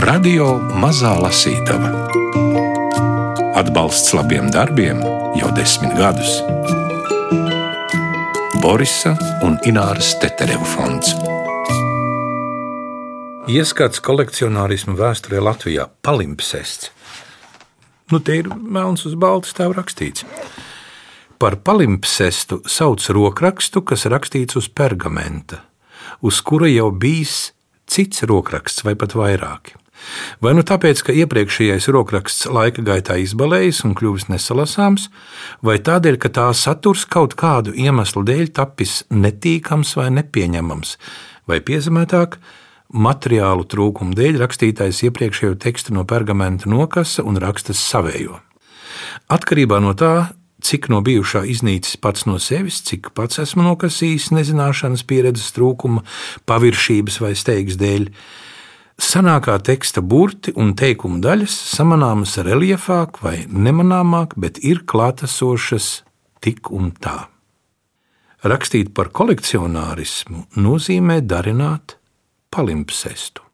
Radio Mazā Lasītava. Atbalsts labiem darbiem jau desmit gadus. Borisa un Ināras Tetereva fonds. Ieskats kolekcionārismu vēsturē Latvijā - palimpsests. Nu, te ir melns uz balta stāv rakstīts. Par palimpsestu sauc rokrakstu, kas rakstīts uz pergamenta, uz kura jau bijis cits rokraksts vai pat vairāki. Vai nu tāpēc, ka iepriekšējais rokraksts laika gaitā izbalējis un kļuvis nesalasāms, vai tādēļ, ka tā saturs kaut kādu iemeslu dēļ tapis netīkams vai nepieņemams, vai piezemētāk, materiālu trūkumu dēļ rakstītājs iepriekšējo tekstu no pergamenta nokasa un raksta savējo. Atkarībā no tā, cik no bijušā iznīcis pats no sevis, cik pats esmu nokasījis nezināšanas, pieredzes trūkuma, paviršības vai steigas dēļ, Sanākā teksta burti un teikumu daļas samanāmas reliefāk vai nemanāmāk, bet ir klātesošas tik un tā. Rakstīt par kolekcionārismu nozīmē darināt palimpsestu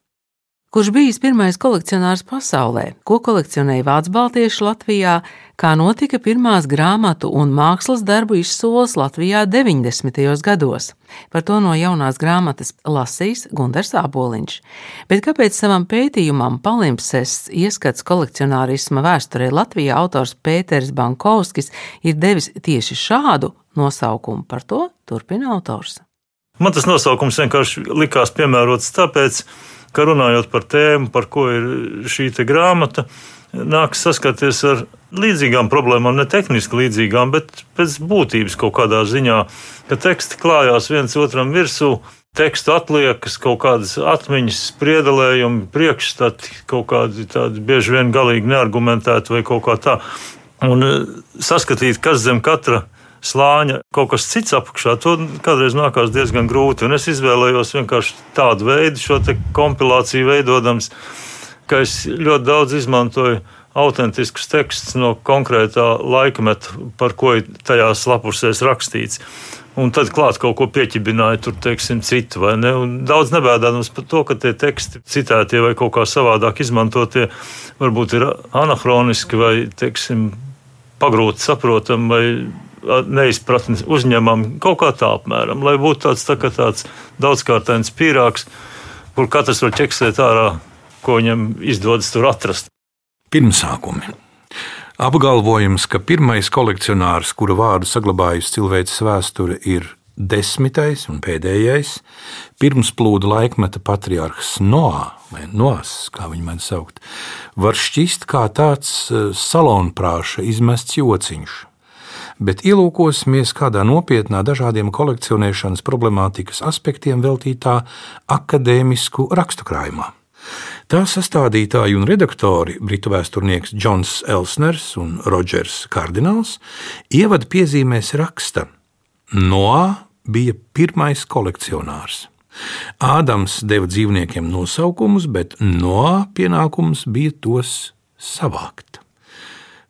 kurš bijis pirmais kolekcionārs pasaulē, ko kolekcionēja Vācu Baltieši Latvijā, kā notika pirmās grāmatu un mākslas darbu izsoles Latvijā 90. gados. Par to no jaunās grāmatas lasīs Gunārs Aboliņš. Bet kāpēc savam pētījumam Palimpsests ieskats kolekcionārisma vēsturē Latvijā autors Pēters Bankovskis ir devis tieši šādu nosaukumu? Par to turpina autors. Man tas nosaukums vienkārši likās piemērots tāpēc, ka ka runājot par tēmu, par ko ir šī grāmata, nāks saskarties ar līdzīgām problēmām, ne tehniski līdzīgām, bet pēc būtības kaut kādā ziņā, ka teksti klājās viens otram virsū. Tekstu atliekas, kaut kādas atmiņas, spriedelējumi, priekšstati, kaut kādi tādi bieži vien galīgi neargumentēti vai kaut kā tā. Un eh, saskatīt, kas zem katra slāņa kaut kas cits apakšā, to kādreiz nākās diezgan grūti. Un es izvēlējos vienkārši tādu veidu, šo kompilāciju veidojams, ka es ļoti daudz izmantoju autentiskus tekstus no konkrētā laikmeta, par ko ir tajās lapusēs rakstīts. Un tad klāt kaut ko pieķibināja, tur, teiksim, citu, vai ne? Un daudz nebēdājums par to, ka tie teksti citētie vai kaut kā savādāk izmantotie varbūt ir anahroniski vai, teiksim, pagrūti saprotami vai neizpratni uzņemam kaut kā tā apmēram, lai būtu tāds, tā, tāds daudzkārtains pīrāgs, kur katrs var ķeksēt ārā, ko viņam izdodas tur atrast. Pirmsākumi. Apgalvojums, ka pirmais kolekcionārs, kura vārdu saglabājusi cilvēces vēsture, ir desmitais un pēdējais, pirms plūdu laikmeta patriarhs Noā, vai Noās, kā viņu mēdz saukt, var šķist kā tāds eh, salonprāša izmests jociņš bet ielūkosimies kādā nopietnā dažādiem kolekcionēšanas problemātikas aspektiem veltītā akadēmisku rakstukrājumā. Tā sastādītāji un redaktori, britu vēsturnieks Džons Elsners un Rodžers Kardināls, ievada piezīmēs raksta: Noā bija pirmais kolekcionārs. Ādams deva dzīvniekiem nosaukumus, bet Noā pienākums bija tos savākt.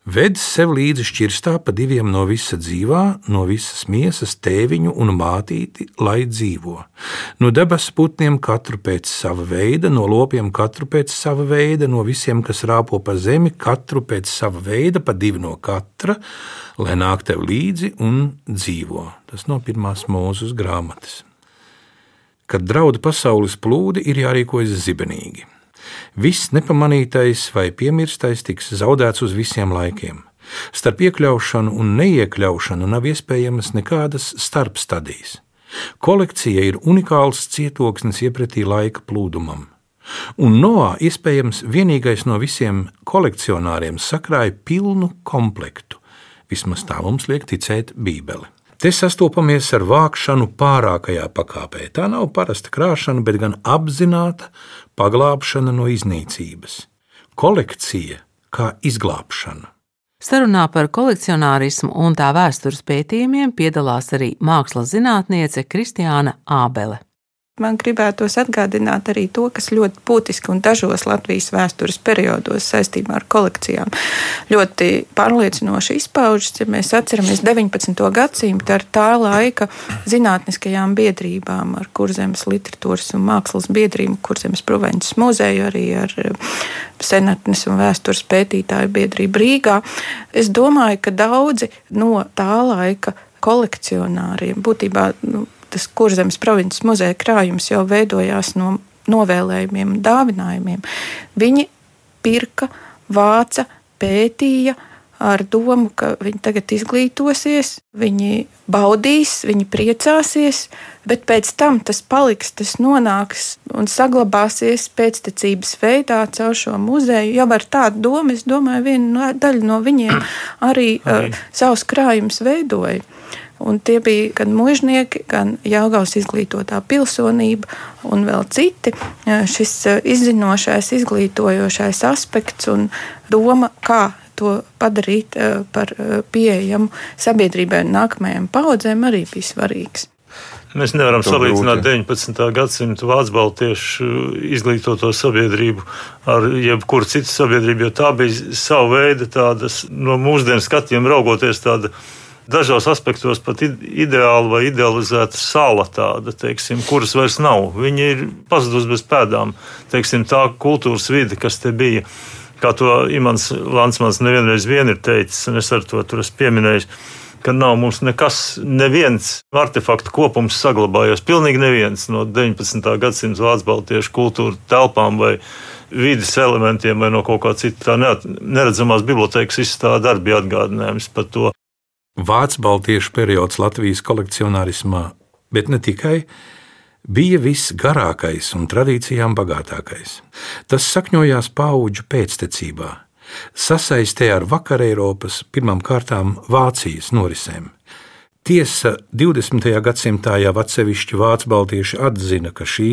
Ved sev līdzi šķirstā pa diviem no visa dzīvā, no visas miesas tēviņu un mātīti, lai dzīvo. No debesu putniem katru pēc sava veida, no lopiem katru pēc sava veida, no visiem, kas rāpo pa zemi, katru pēc sava veida, pa divi no katra, lai nāk tev līdzi un dzīvo. Tas no pirmās mūzes grāmatas. Kad draudu pasaules plūdi, ir jārīkojas zibenīgi. Viss nepamanītais vai piemirstais tiks zaudēts uz visiem laikiem. Starp iekļaušanu un neiekļaušanu nav iespējamas nekādas starpstadijas. Kolekcija ir unikāls cietoksnis iepratī laika plūdumam. Un Noā iespējams vienīgais no visiem kolekcionāriem sakrāja pilnu komplektu. Vismaz tā mums liek ticēt Bībeli. Te sastopamies ar vākšanu pārākajā pakāpē. Tā nav parasta krāšana, bet gan apzināta paglābšana no iznīcības. Kolekcija kā izglābšana. Sarunā par kolekcionārismu un tā vēstures pētījumiem piedalās arī mākslas zinātniece Kristiāna Ābele. Man gribētos atgādināt arī to, kas ļoti būtiski un dažos Latvijas vēstures periodos saistībā ar kolekcijām ļoti pārliecinoši izpaužas. Ja mēs atceramies 19. gadsimtu ar tā laika zinātniskajām biedrībām, ar kurzemes literatūras un mākslas biedrību, kurzemes provinces muzeju, arī ar eh, senatnes un vēstures pētītāju biedrību Rīgā, es domāju, ka daudzi no tā laika kolekcionāriem būtībā. Nu, tas kurzemes provinces muzeja krājums jau veidojās no novēlējumiem un dāvinājumiem. Viņi pirka, vāca, pētīja ar domu, ka viņi tagad izglītosies, viņi baudīs, viņi priecāsies, bet pēc tam tas paliks, tas nonāks un saglabāsies pēctecības veidā caur šo muzeju. Jau ar tādu domu, es domāju, viena daļa no viņiem arī, arī. Uh, savus krājumus veidoja. Un tie bija gan mužnieki, gan Jāgaus izglītotā pilsonība un vēl citi. Šis e, izzinošais, izglītojošais aspekts un doma, kā to padarīt e, par e, pieejamu sabiedrībai un nākamajām paudzēm, arī bija svarīgs. Mēs nevaram to salīdzināt grūti. 19. gadsimta vācu baltiešu izglītoto sabiedrību ar jebkuru citu sabiedrību, jo tā bija sava veida tādas no mūsdienu skatiem raugoties tāda dažos aspektos pat ideāla vai idealizēta sala, tāda, teiksim, kuras vairs nav. Viņi ir pazudusi bez pēdām. Teiksim, tā kultūras vide, kas te bija, kā to Imants Lansmans nevienreiz vien ir teicis, un es ar to tur esmu pieminējis. Ka nav mums nekas, neviens artefaktu kopums saglabājies. Pilnīgi neviens no 19. gadsimta vācu baltiešu kultūra telpām vai vidas elementiem vai no kaut kā cita. Neredzamās bibliotekas izstāde arī bija atgādinājums par to. Vācu baltiešu periods Latvijas kolekcionārismā, bet ne tikai, bija visgarākais un tradīcijām bagātākais. Tas sakņojās paudžu pēctecībā, sasaistē ar vakar Eiropas, pirmām kārtām Vācijas norisēm. Tiesa 20. gadsimtā jau atsevišķi vācu baltieši atzina, ka šī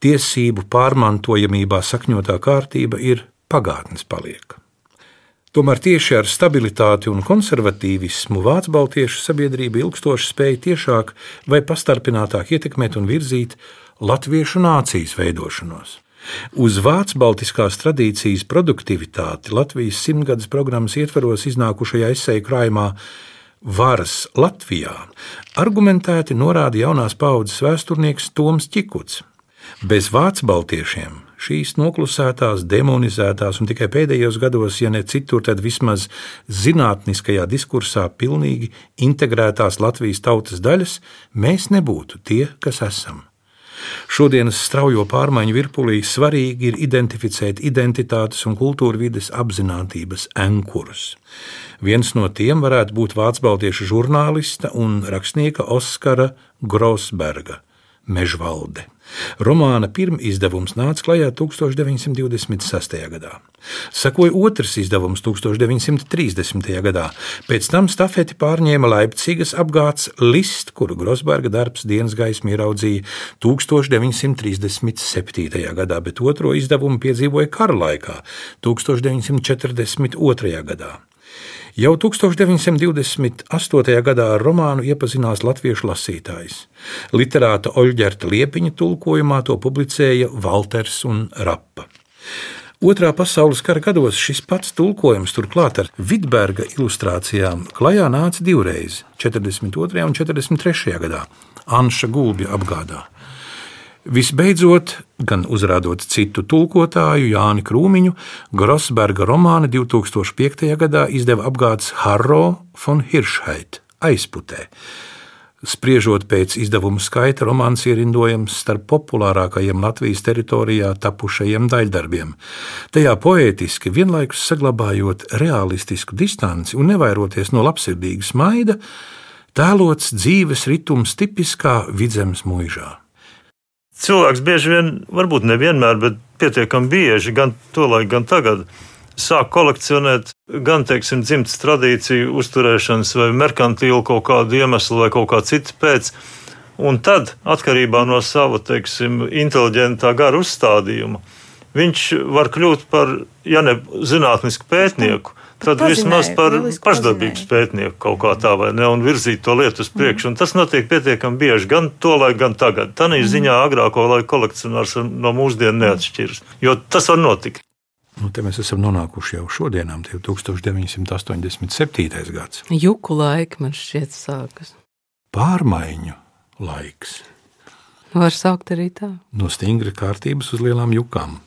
tiesību pārmantojamībā sakņotā kārtība ir pagātnes palieka. Tomēr tieši ar stabilitāti un konservatīvismu Vācu baltiešu sabiedrība ilgstoši spēja tiešāk vai pastarpinātāk ietekmēt un virzīt latviešu nācijas veidošanos. Uz Vācu baltiskās tradīcijas produktivitāti Latvijas simtgades programmas ietveros iznākušajā esēju krājumā Varas Latvijā argumentēti norāda jaunās paudzes vēsturnieks Toms Čikuts. Bez vācu baltiešiem šīs noklusētās, demonizētās un tikai pēdējos gados, ja ne citur, tad vismaz zinātniskajā diskursā pilnīgi integrētās Latvijas tautas daļas, mēs nebūtu tie, kas esam. Šodienas straujo pārmaiņu virpulī svarīgi ir identificēt identitātes un kultūra vides apziņotības enkurus. Viens no tiem varētu būt vācu baltiešu žurnālista un rakstnieka Oskara Grosberga Mežvalde. Romāna pirmizdevums nāca klajā 1926. gadā. Sekoja otrs izdevums 1930. gadā, pēc tam stafeti pārņēma Leipzigas apgāds List, kuru Grosberga darbs dienas gaismu ieraudzīja 1937. gadā, bet otro izdevumu piedzīvoja kara laikā 1942. gadā. Jau 1928. gadā ar romānu iepazinās latviešu lasītājs. Literāta Oļģerta Liepiņa tulkojumā to publicēja Walters un Rappa. Otrā pasaules kara gados šis pats tulkojums, turklāt ar Vitberga ilustrācijām, klajā nāca divreiz - 42. un 43. gadā Anša Gulbja apgādā. Visbeidzot, gan uzrādot citu tulkotāju, Jāni Krūmiņu, Grosberga romānu 2005. gadā izdeva apgādes Harro von Hirschheit aizputē. Spriežot pēc izdevuma skaita, romāns ierindojams starp populārākajiem Latvijas teritorijā tapušajiem daļdarbiem. Tajā poētiski, vienlaikus saglabājot realistisku distanci un nevairoties no labsirdīgas maida, tēlots dzīves ritms tipiskā vidzemes mūžā cilvēks bieži vien, varbūt nevienmēr, bet pietiekami bieži, gan tolaik, gan tagad, sāk kolekcionēt gan, teiksim, dzimtas tradīciju, uzturēšanas vai merkantīlu kaut kādu iemeslu vai kaut kā citu pēc. Un tad, atkarībā no sava, teiksim, inteliģentā gara uzstādījuma, viņš var kļūt par, ja ne zinātnisku pētnieku, tad pazinēja, vismaz par pašdarbības pazinēja. pētnieku kaut kā tā vai ne, un virzīt to lietu uz priekšu. Un tas notiek pietiekami bieži, gan to laiku, gan tagad. Tā ziņā agrāko laiku kolekcionārs no mūsdienu neatšķiras, jo tas var notikt. Nu, te mēs esam nonākuši jau šodienām, tie 1987. gads. Juku laika man šķiet sākas. Pārmaiņu laiks. Var saukt arī tā. No stingra kārtības uz lielām jukām.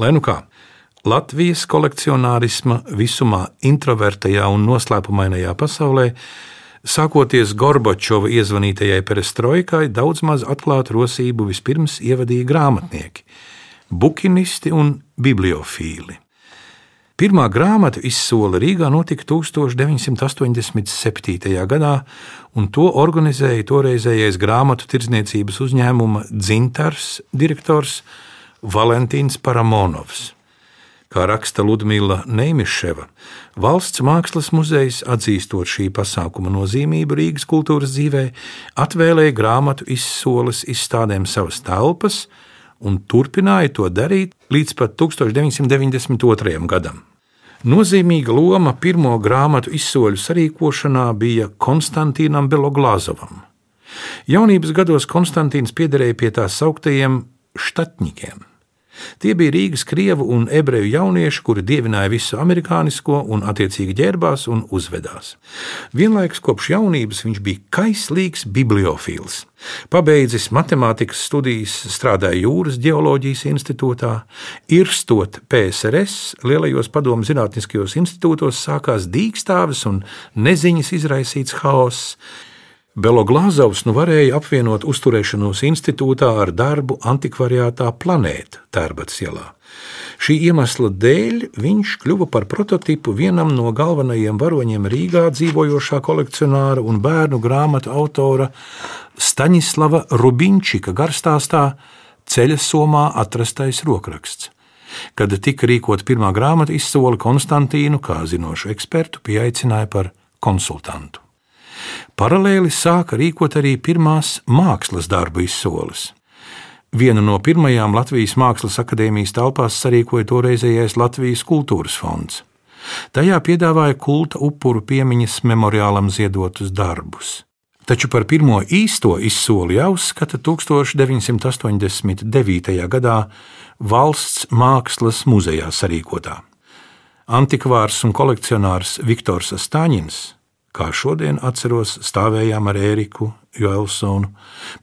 Lai nu kā, Latvijas kolekcionārisma visumā introvertajā un noslēpumainajā pasaulē, sākoties Gorbačova iezvanītajai perestroikai, daudz maz atklātu rosību vispirms ievadīja grāmatnieki, bukinisti un bibliofīli. Pirmā grāmatu izsole Rīgā notika 1987. gadā, un to organizēja toreizējais grāmatu tirdzniecības uzņēmuma Dzintars direktors Valentīns Paramonovs. Kā raksta Ludmila Neimiševa, valsts mākslas muzejs, atzīstot šī pasākuma nozīmību Rīgas kultūras dzīvē, atvēlēja grāmatu izsoles izstādēm savas telpas un turpināja to darīt līdz pat 1992. gadam. Nozīmīga loma pirmo grāmatu izsoļu sarīkošanā bija Konstantīnam Beloglāzovam. Jaunības gados Konstantīns piederēja pie tā sauktajiem štatņikiem. Tie bija Rīgas krievu un ebreju jaunieši, kuri dievināja visu amerikānisko un attiecīgi ģērbās un uzvedās. Vienlaikus kopš jaunības viņš bija kaislīgs bibliofils. Pabeidzis matemātikas studijas, strādāja jūras geoloģijas institūtā, irstot PSRS, lielajos padomu zinātniskajos institūtos sākās dīkstāves un neziņas izraisīts haoss. Beloglāzovs nu varēja apvienot uzturēšanos institūtā ar darbu antikvariātā planēta Tērbats ielā. Šī iemesla dēļ viņš kļuva par prototipu vienam no galvenajiem varoņiem Rīgā dzīvojošā kolekcionāra un bērnu grāmatu autora Staņislava Rubinčika garstāstā Ceļa somā atrastais rokraksts. Kad tika rīkot pirmā grāmatu izsole, Konstantīnu, kā zinošu ekspertu, pieaicināja par konsultantu. Paralēli sāka rīkot arī pirmās mākslas darbu izsoles. Vienu no pirmajām Latvijas Mākslas akadēmijas telpās sarīkoja toreizējais Latvijas kultūras fonds. Tajā piedāvāja kulta upuru piemiņas memoriālam ziedotus darbus. Taču par pirmo īsto izsoli jāuzskata 1989. gadā Valsts Mākslas muzejā sarīkotā. Antikvārs un kolekcionārs Viktors Stāņins Kā šodien atceros, stāvējām ar Ēriku Joelsonu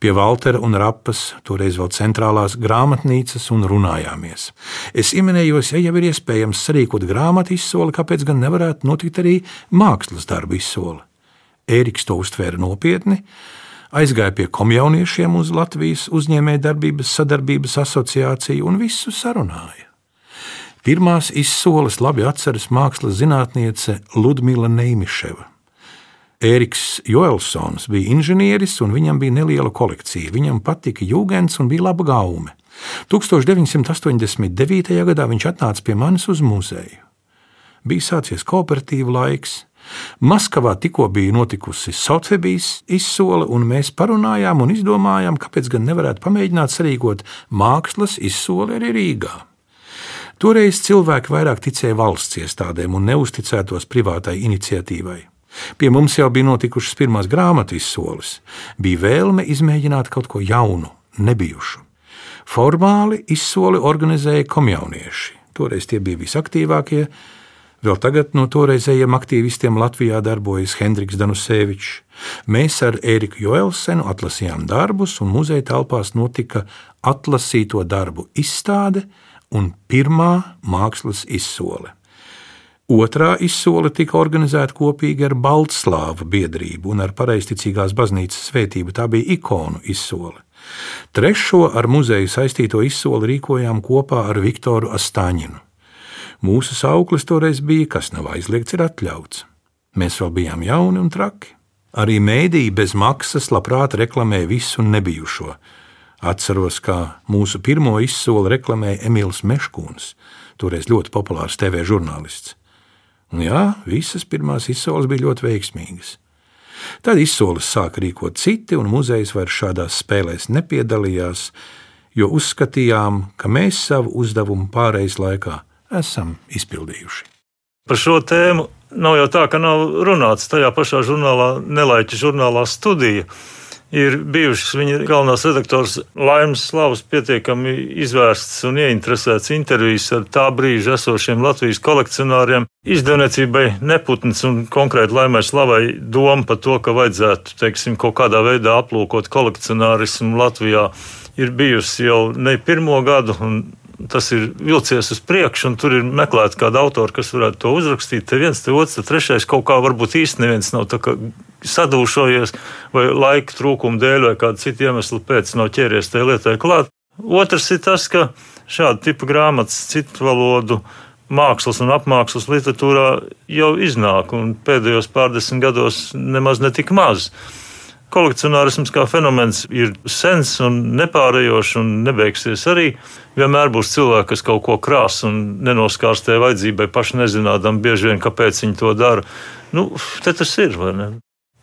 pie Valtera un Rapas, toreiz vēl centrālās grāmatnīcas, un runājāmies. Es ieminējos, ja jau ir iespējams sarīkot grāmatu izsoli, kāpēc gan nevarētu notikt arī mākslas darbu izsoli. Ēriks to uztvēra nopietni, aizgāja pie komjauniešiem uz Latvijas uzņēmējdarbības sadarbības asociāciju un visu sarunāja. Pirmās izsoles labi atceras mākslas zinātniece Ludmila Neimiševa. Ēriks Joelsons bija inženieris, un viņam bija neliela kolekcija. Viņam patika jūgens un bija laba gaume. 1989. gadā viņš atnāca pie manis uz muzeju. Bija sācies kooperatīva laiks. Maskavā tikko bija notikusi Sotvebijas izsole, un mēs parunājām un izdomājām, kāpēc gan nevarētu pamēģināt sarīkot mākslas izsoli arī Rīgā. Toreiz cilvēki vairāk ticēja valsts iestādēm un neusticētos privātai iniciatīvai. Pie mums jau bija notikušas pirmās grāmatu izsoles, bija vēlme izmēģināt kaut ko jaunu, nebijušu. Formāli izsoli organizēja komjaunieši. Toreiz tie bija visaktīvākie. Vēl tagad no toreizējiem aktīvistiem Latvijā darbojas Hendriks Danusevičs. Mēs ar Eriku Joelsenu atlasījām darbus, un muzeja telpās notika atlasīto darbu izstāde un pirmā mākslas izsole. Otrā izsole tika organizēta kopīgi ar Baltslāvu biedrību un ar pareizticīgās baznīcas svētību. Tā bija ikonu izsole. Trešo ar muzeju saistīto izsoli rīkojām kopā ar Viktoru Astāņinu. Mūsu sauklis toreiz bija, kas nav aizliegts, ir atļauts. Mēs vēl bijām jauni un traki. Arī mēdīji bez maksas labprāt reklamē visu nebijušo. Atceros, kā mūsu pirmo izsoli reklamēja Emīls Meškūns, toreiz ļoti populārs TV žurnālists. Un jā, visas pirmās izsoles bija ļoti veiksmīgas. Tad izsoles sāka rīkot citi, un muzejs vairs šādās spēlēs nepiedalījās, jo uzskatījām, ka mēs savu uzdevumu pārejas laikā esam izpildījuši. Par šo tēmu nav jau tā, ka nav runāts tajā pašā žurnālā, nelaiķa žurnālā studija ir bijušas viņa galvenās redaktors Laimas Slavas pietiekami izvērstas un ieinteresētas intervijas ar tā brīža esošiem Latvijas kolekcionāriem. Izdevniecībai neputns un konkrēti Laimai Slavai doma par to, ka vajadzētu, teiksim, kaut kādā veidā aplūkot kolekcionārismu Latvijā ir bijusi jau ne pirmo gadu, un tas ir vilcies uz priekšu, un tur ir meklēts kāda autora, kas varētu to uzrakstīt. Te viens, te otrs, te trešais kaut kā varbūt īsti neviens nav sadūšojies, vai laika trūkuma dēļ, vai kāda cita iemesla pēc nav ķēries tajā lietai klāt. Otrs ir tas, ka šāda tipa grāmatas, citu valodu mākslas un apmākslas literatūrā jau iznāk, un pēdējos pārdesmit gados nemaz netik maz. Kolekcionārisms kā fenomens ir sens un nepārējošs un nebeigsies arī. Vienmēr būs cilvēki, kas kaut ko krās un nenoskārstē vajadzībai, paši nezinādam, bieži vien kāpēc viņi to dara. Nu, te tas ir, vai ne?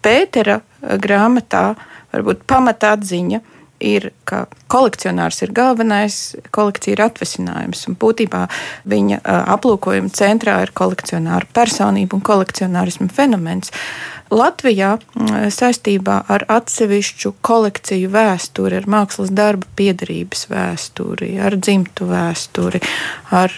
Pētera grāmatā varbūt pamata atziņa ir, ka kolekcionārs ir galvenais, kolekcija ir atvesinājums. Būtībā viņa aplūkojuma centrā ir kolekcionāra personība un kolekcionārisma fenomens. Latvijā saistībā ar atsevišķu kolekciju vēsturi, ar mākslas darbu piedarības vēsturi, ar dzimtu vēsturi, ar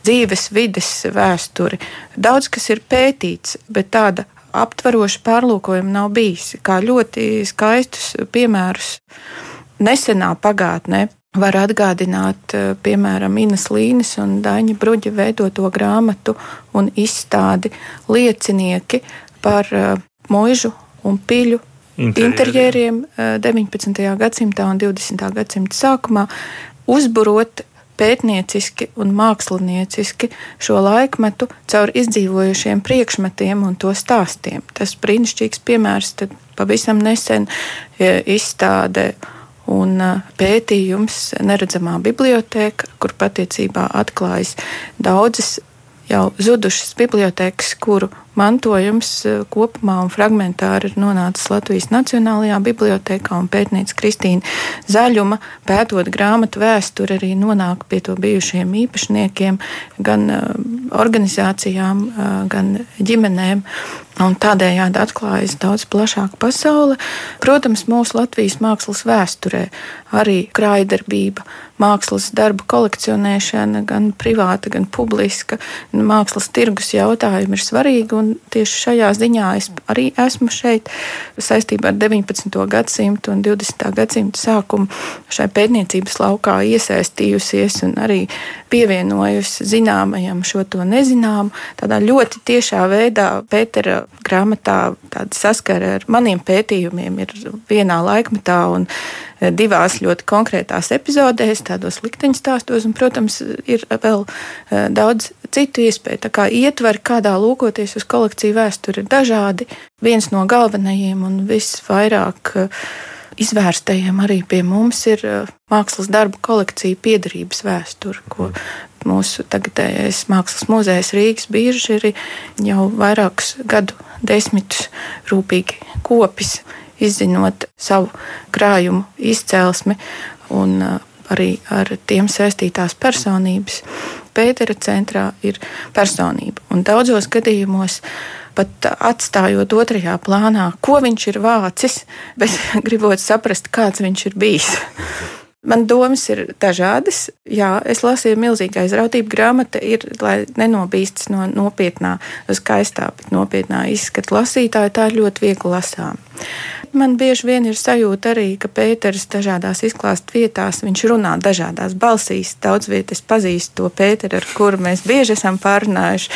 dzīves vides vēsturi. Daudz kas ir pētīts, bet tāda aptveroša pārlūkojuma nav bijis. Kā ļoti skaistus piemērus nesenā pagātnē var atgādināt, eh, piemēram, Inas Līnes un Daņa Bruģa veidoto grāmatu un izstādi liecinieki par eh, mūžu un piļu interjeriem 19. Eh, gadsimtā un 20. gadsimta sākumā, uzburot pētnieciski un mākslinieciski šo laikmetu caur izdzīvojušiem priekšmetiem un to stāstiem. Tas brīnišķīgs piemērs pavisam nesen e, izstāde un e, pētījums Neredzamā biblioteka, kur patiesībā atklājas daudzas jau zudušas bibliotekas, kuru mantojums eh, kopumā un fragmentāri ir nonācis Latvijas Nacionālajā bibliotekā, un pētniece Kristīna Zaļuma, pētot grāmatu vēsturi, arī nonāk pie to bijušiem īpašniekiem, gan eh, organizācijām, eh, gan ģimenēm. Un tādējādi atklājas daudz plašāka pasaule. Protams, mūsu Latvijas mākslas vēsturē arī krājdarbība, mākslas darbu kolekcionēšana, gan privāta, gan publiska, mākslas tirgus jautājumi ir svarīgi. Tieši šajā ziņā es arī esmu šeit saistībā ar 19. gadsimtu un 20. gadsimtu sākumu šai pētniecības laukā iesaistījusies un arī pievienojusi zināmajam šo to nezināmu. Tādā ļoti tiešā veidā Pētera grāmatā saskara ar maniem pētījumiem ir vienā laikmetā un divās ļoti konkrētās epizodēs, tādos likteņstāstos, un, protams, ir vēl e, daudz citu iespēju. Tā kā ietvari, kādā lūkoties uz kolekciju vēsturi, ir dažādi. Viens no galvenajiem un visvairāk uh, izvērstajiem arī pie mums ir uh, mākslas darbu kolekcija piedarības vēsture, ko mūsu tagadējais mākslas muzejs Rīgas bieži ir jau vairākus gadu desmitus rūpīgi kopis, izzinot savu krājumu izcelsmi un uh, arī ar tiem saistītās personības. Pētera centrā ir personība, un daudzos gadījumos pat atstājot otrajā plānā, ko viņš ir vācis, bet gribot saprast, kāds viņš ir bijis. Man domas ir dažādas. Jā, es lasīju milzīgu aizrautību. Grāmata ir, lai nenobīstas no nopietnā, skaistā, bet nopietnā izskata lasītāja. Tā ir ļoti viegli lasām. Man bieži vien ir sajūta arī, ka Pēters dažādās izklāstu vietās viņš runā dažādās balsīs. Daudz vietas pazīst to Pēteru, ar kuru mēs bieži esam pārunājuši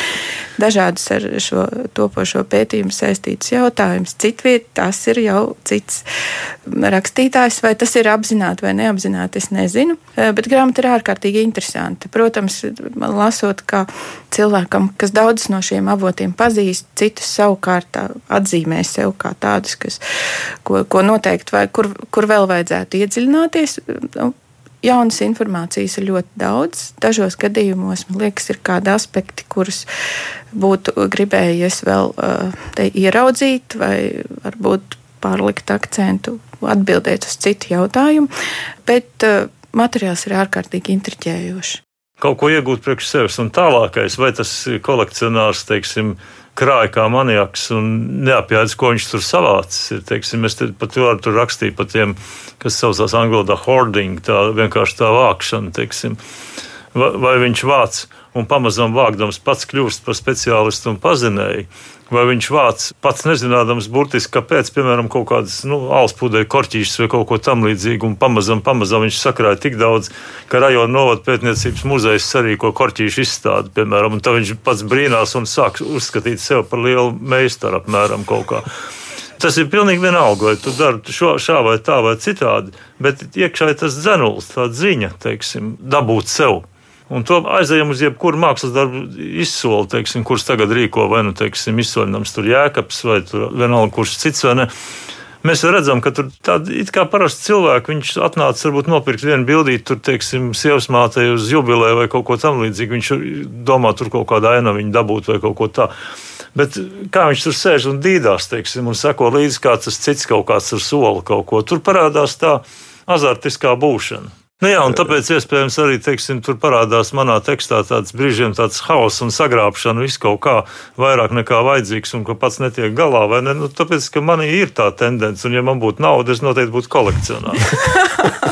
dažādus ar šo topošo pētījumu saistītus jautājumus. Citviet tas ir jau cits rakstītājs, vai tas ir apzināti vai neapzināti, es nezinu. Eh, bet grāmata ir ārkārtīgi interesanta. Protams, man lasot, kā cilvēkam, kas daudzus no šiem avotiem pazīst, citus savukārt atzīmē sev kā tādus, kas, ko, ko noteikti vai kur, kur vēl vajadzētu iedziļināties. Nu, jaunas informācijas ir ļoti daudz. Dažos gadījumos man liekas, ir kādi aspekti, kurus būtu gribējies vēl te ieraudzīt, vai varbūt pārlikt akcentu, atbildēt uz citu jautājumu. Bet materiāls ir ārkārtīgi intriģējošs. kaut ko iegūt priekš sevis. Un tālākais, vai tas kolekcionārs, teiksim, krāja kā maniaks un neapjēdz, ko viņš tur savācis. Ir, teiksim, es te pat varu tur rakstīt par tiem, kas saucās angļu valodā hoarding, tā vienkārši tā vākšana, teiksim. Vai, vai viņš vāc un pamazām vākdams pats kļūst par speciālistu un pazinēju vai viņš vāc pats nezinādams burtiski, kāpēc, piemēram, kaut kādas nu, alspūdēju korķīšas vai kaut ko tamlīdzīgu, un pamazam, pamazam viņš sakrāja tik daudz, ka rajona novada pētniecības muzejs sarīko korķīšu izstādi, piemēram, un tad viņš pats brīnās un sāk uzskatīt sevi par lielu meistaru apmēram kaut kā. Tas ir pilnīgi vienalga, vai tu dari šo, šā vai tā vai citādi, bet iekšā ir tas dzenulis, tā ziņa, teiksim, dabūt sev. Un to aizējām uz jebkuru mākslas darbu izsoli, teiksim, kurš tagad rīko vai nu teiksim, izsoļinams tur jēkabs vai tur vienalga kurš cits. Mēs redzam, ka tur tādi it kā parasti cilvēki, viņš atnāca varbūt nopirkt vienu bildīti, tur, teiksim, sievas mātei uz jubileju vai kaut ko tamlīdzīgu. Viņš domā, tur kaut kāda aina viņa dabūt vai kaut ko tādu. Bet kā viņš tur sēž un dīdās, teiksim, un seko līdzi, kā tas cits kaut kāds ar soli kaut ko. Tur parādās tā azartiskā būšana. Nu jā, un tāpēc iespējams arī teiksim, tur parādās manā tekstā tāds brīžiem tāds hauss un sagrābšana, viss kaut kā vairāk nekā vajadzīgs un ka pats netiek galā. Ne? Nu, tāpēc, ka manī ir tā tendence, un ja man būtu nauda, es noteikti būtu kolekcionārs.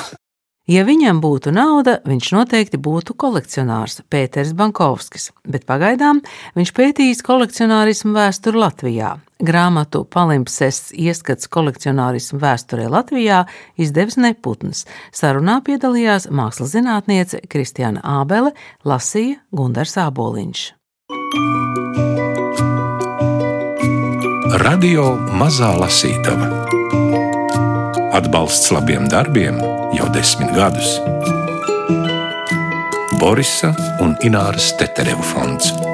Ja viņam būtu nauda, viņš noteikti būtu kolekcionārs Pēters Bankovskis, bet pagaidām viņš pētījis kolekcionārismu vēsturi Latvijā. Grāmatu Palimpsests ieskats kolekcionārismu vēsturē Latvijā izdevis Neputns. Sarunā piedalījās mākslas zinātniece Kristiāna Ābele, lasīja Gundars Āboliņš. Radio Mazā Lasītava Atbalsts labiem darbiem jau desmit gadus. Borisa un Ināras Teterevu fonds.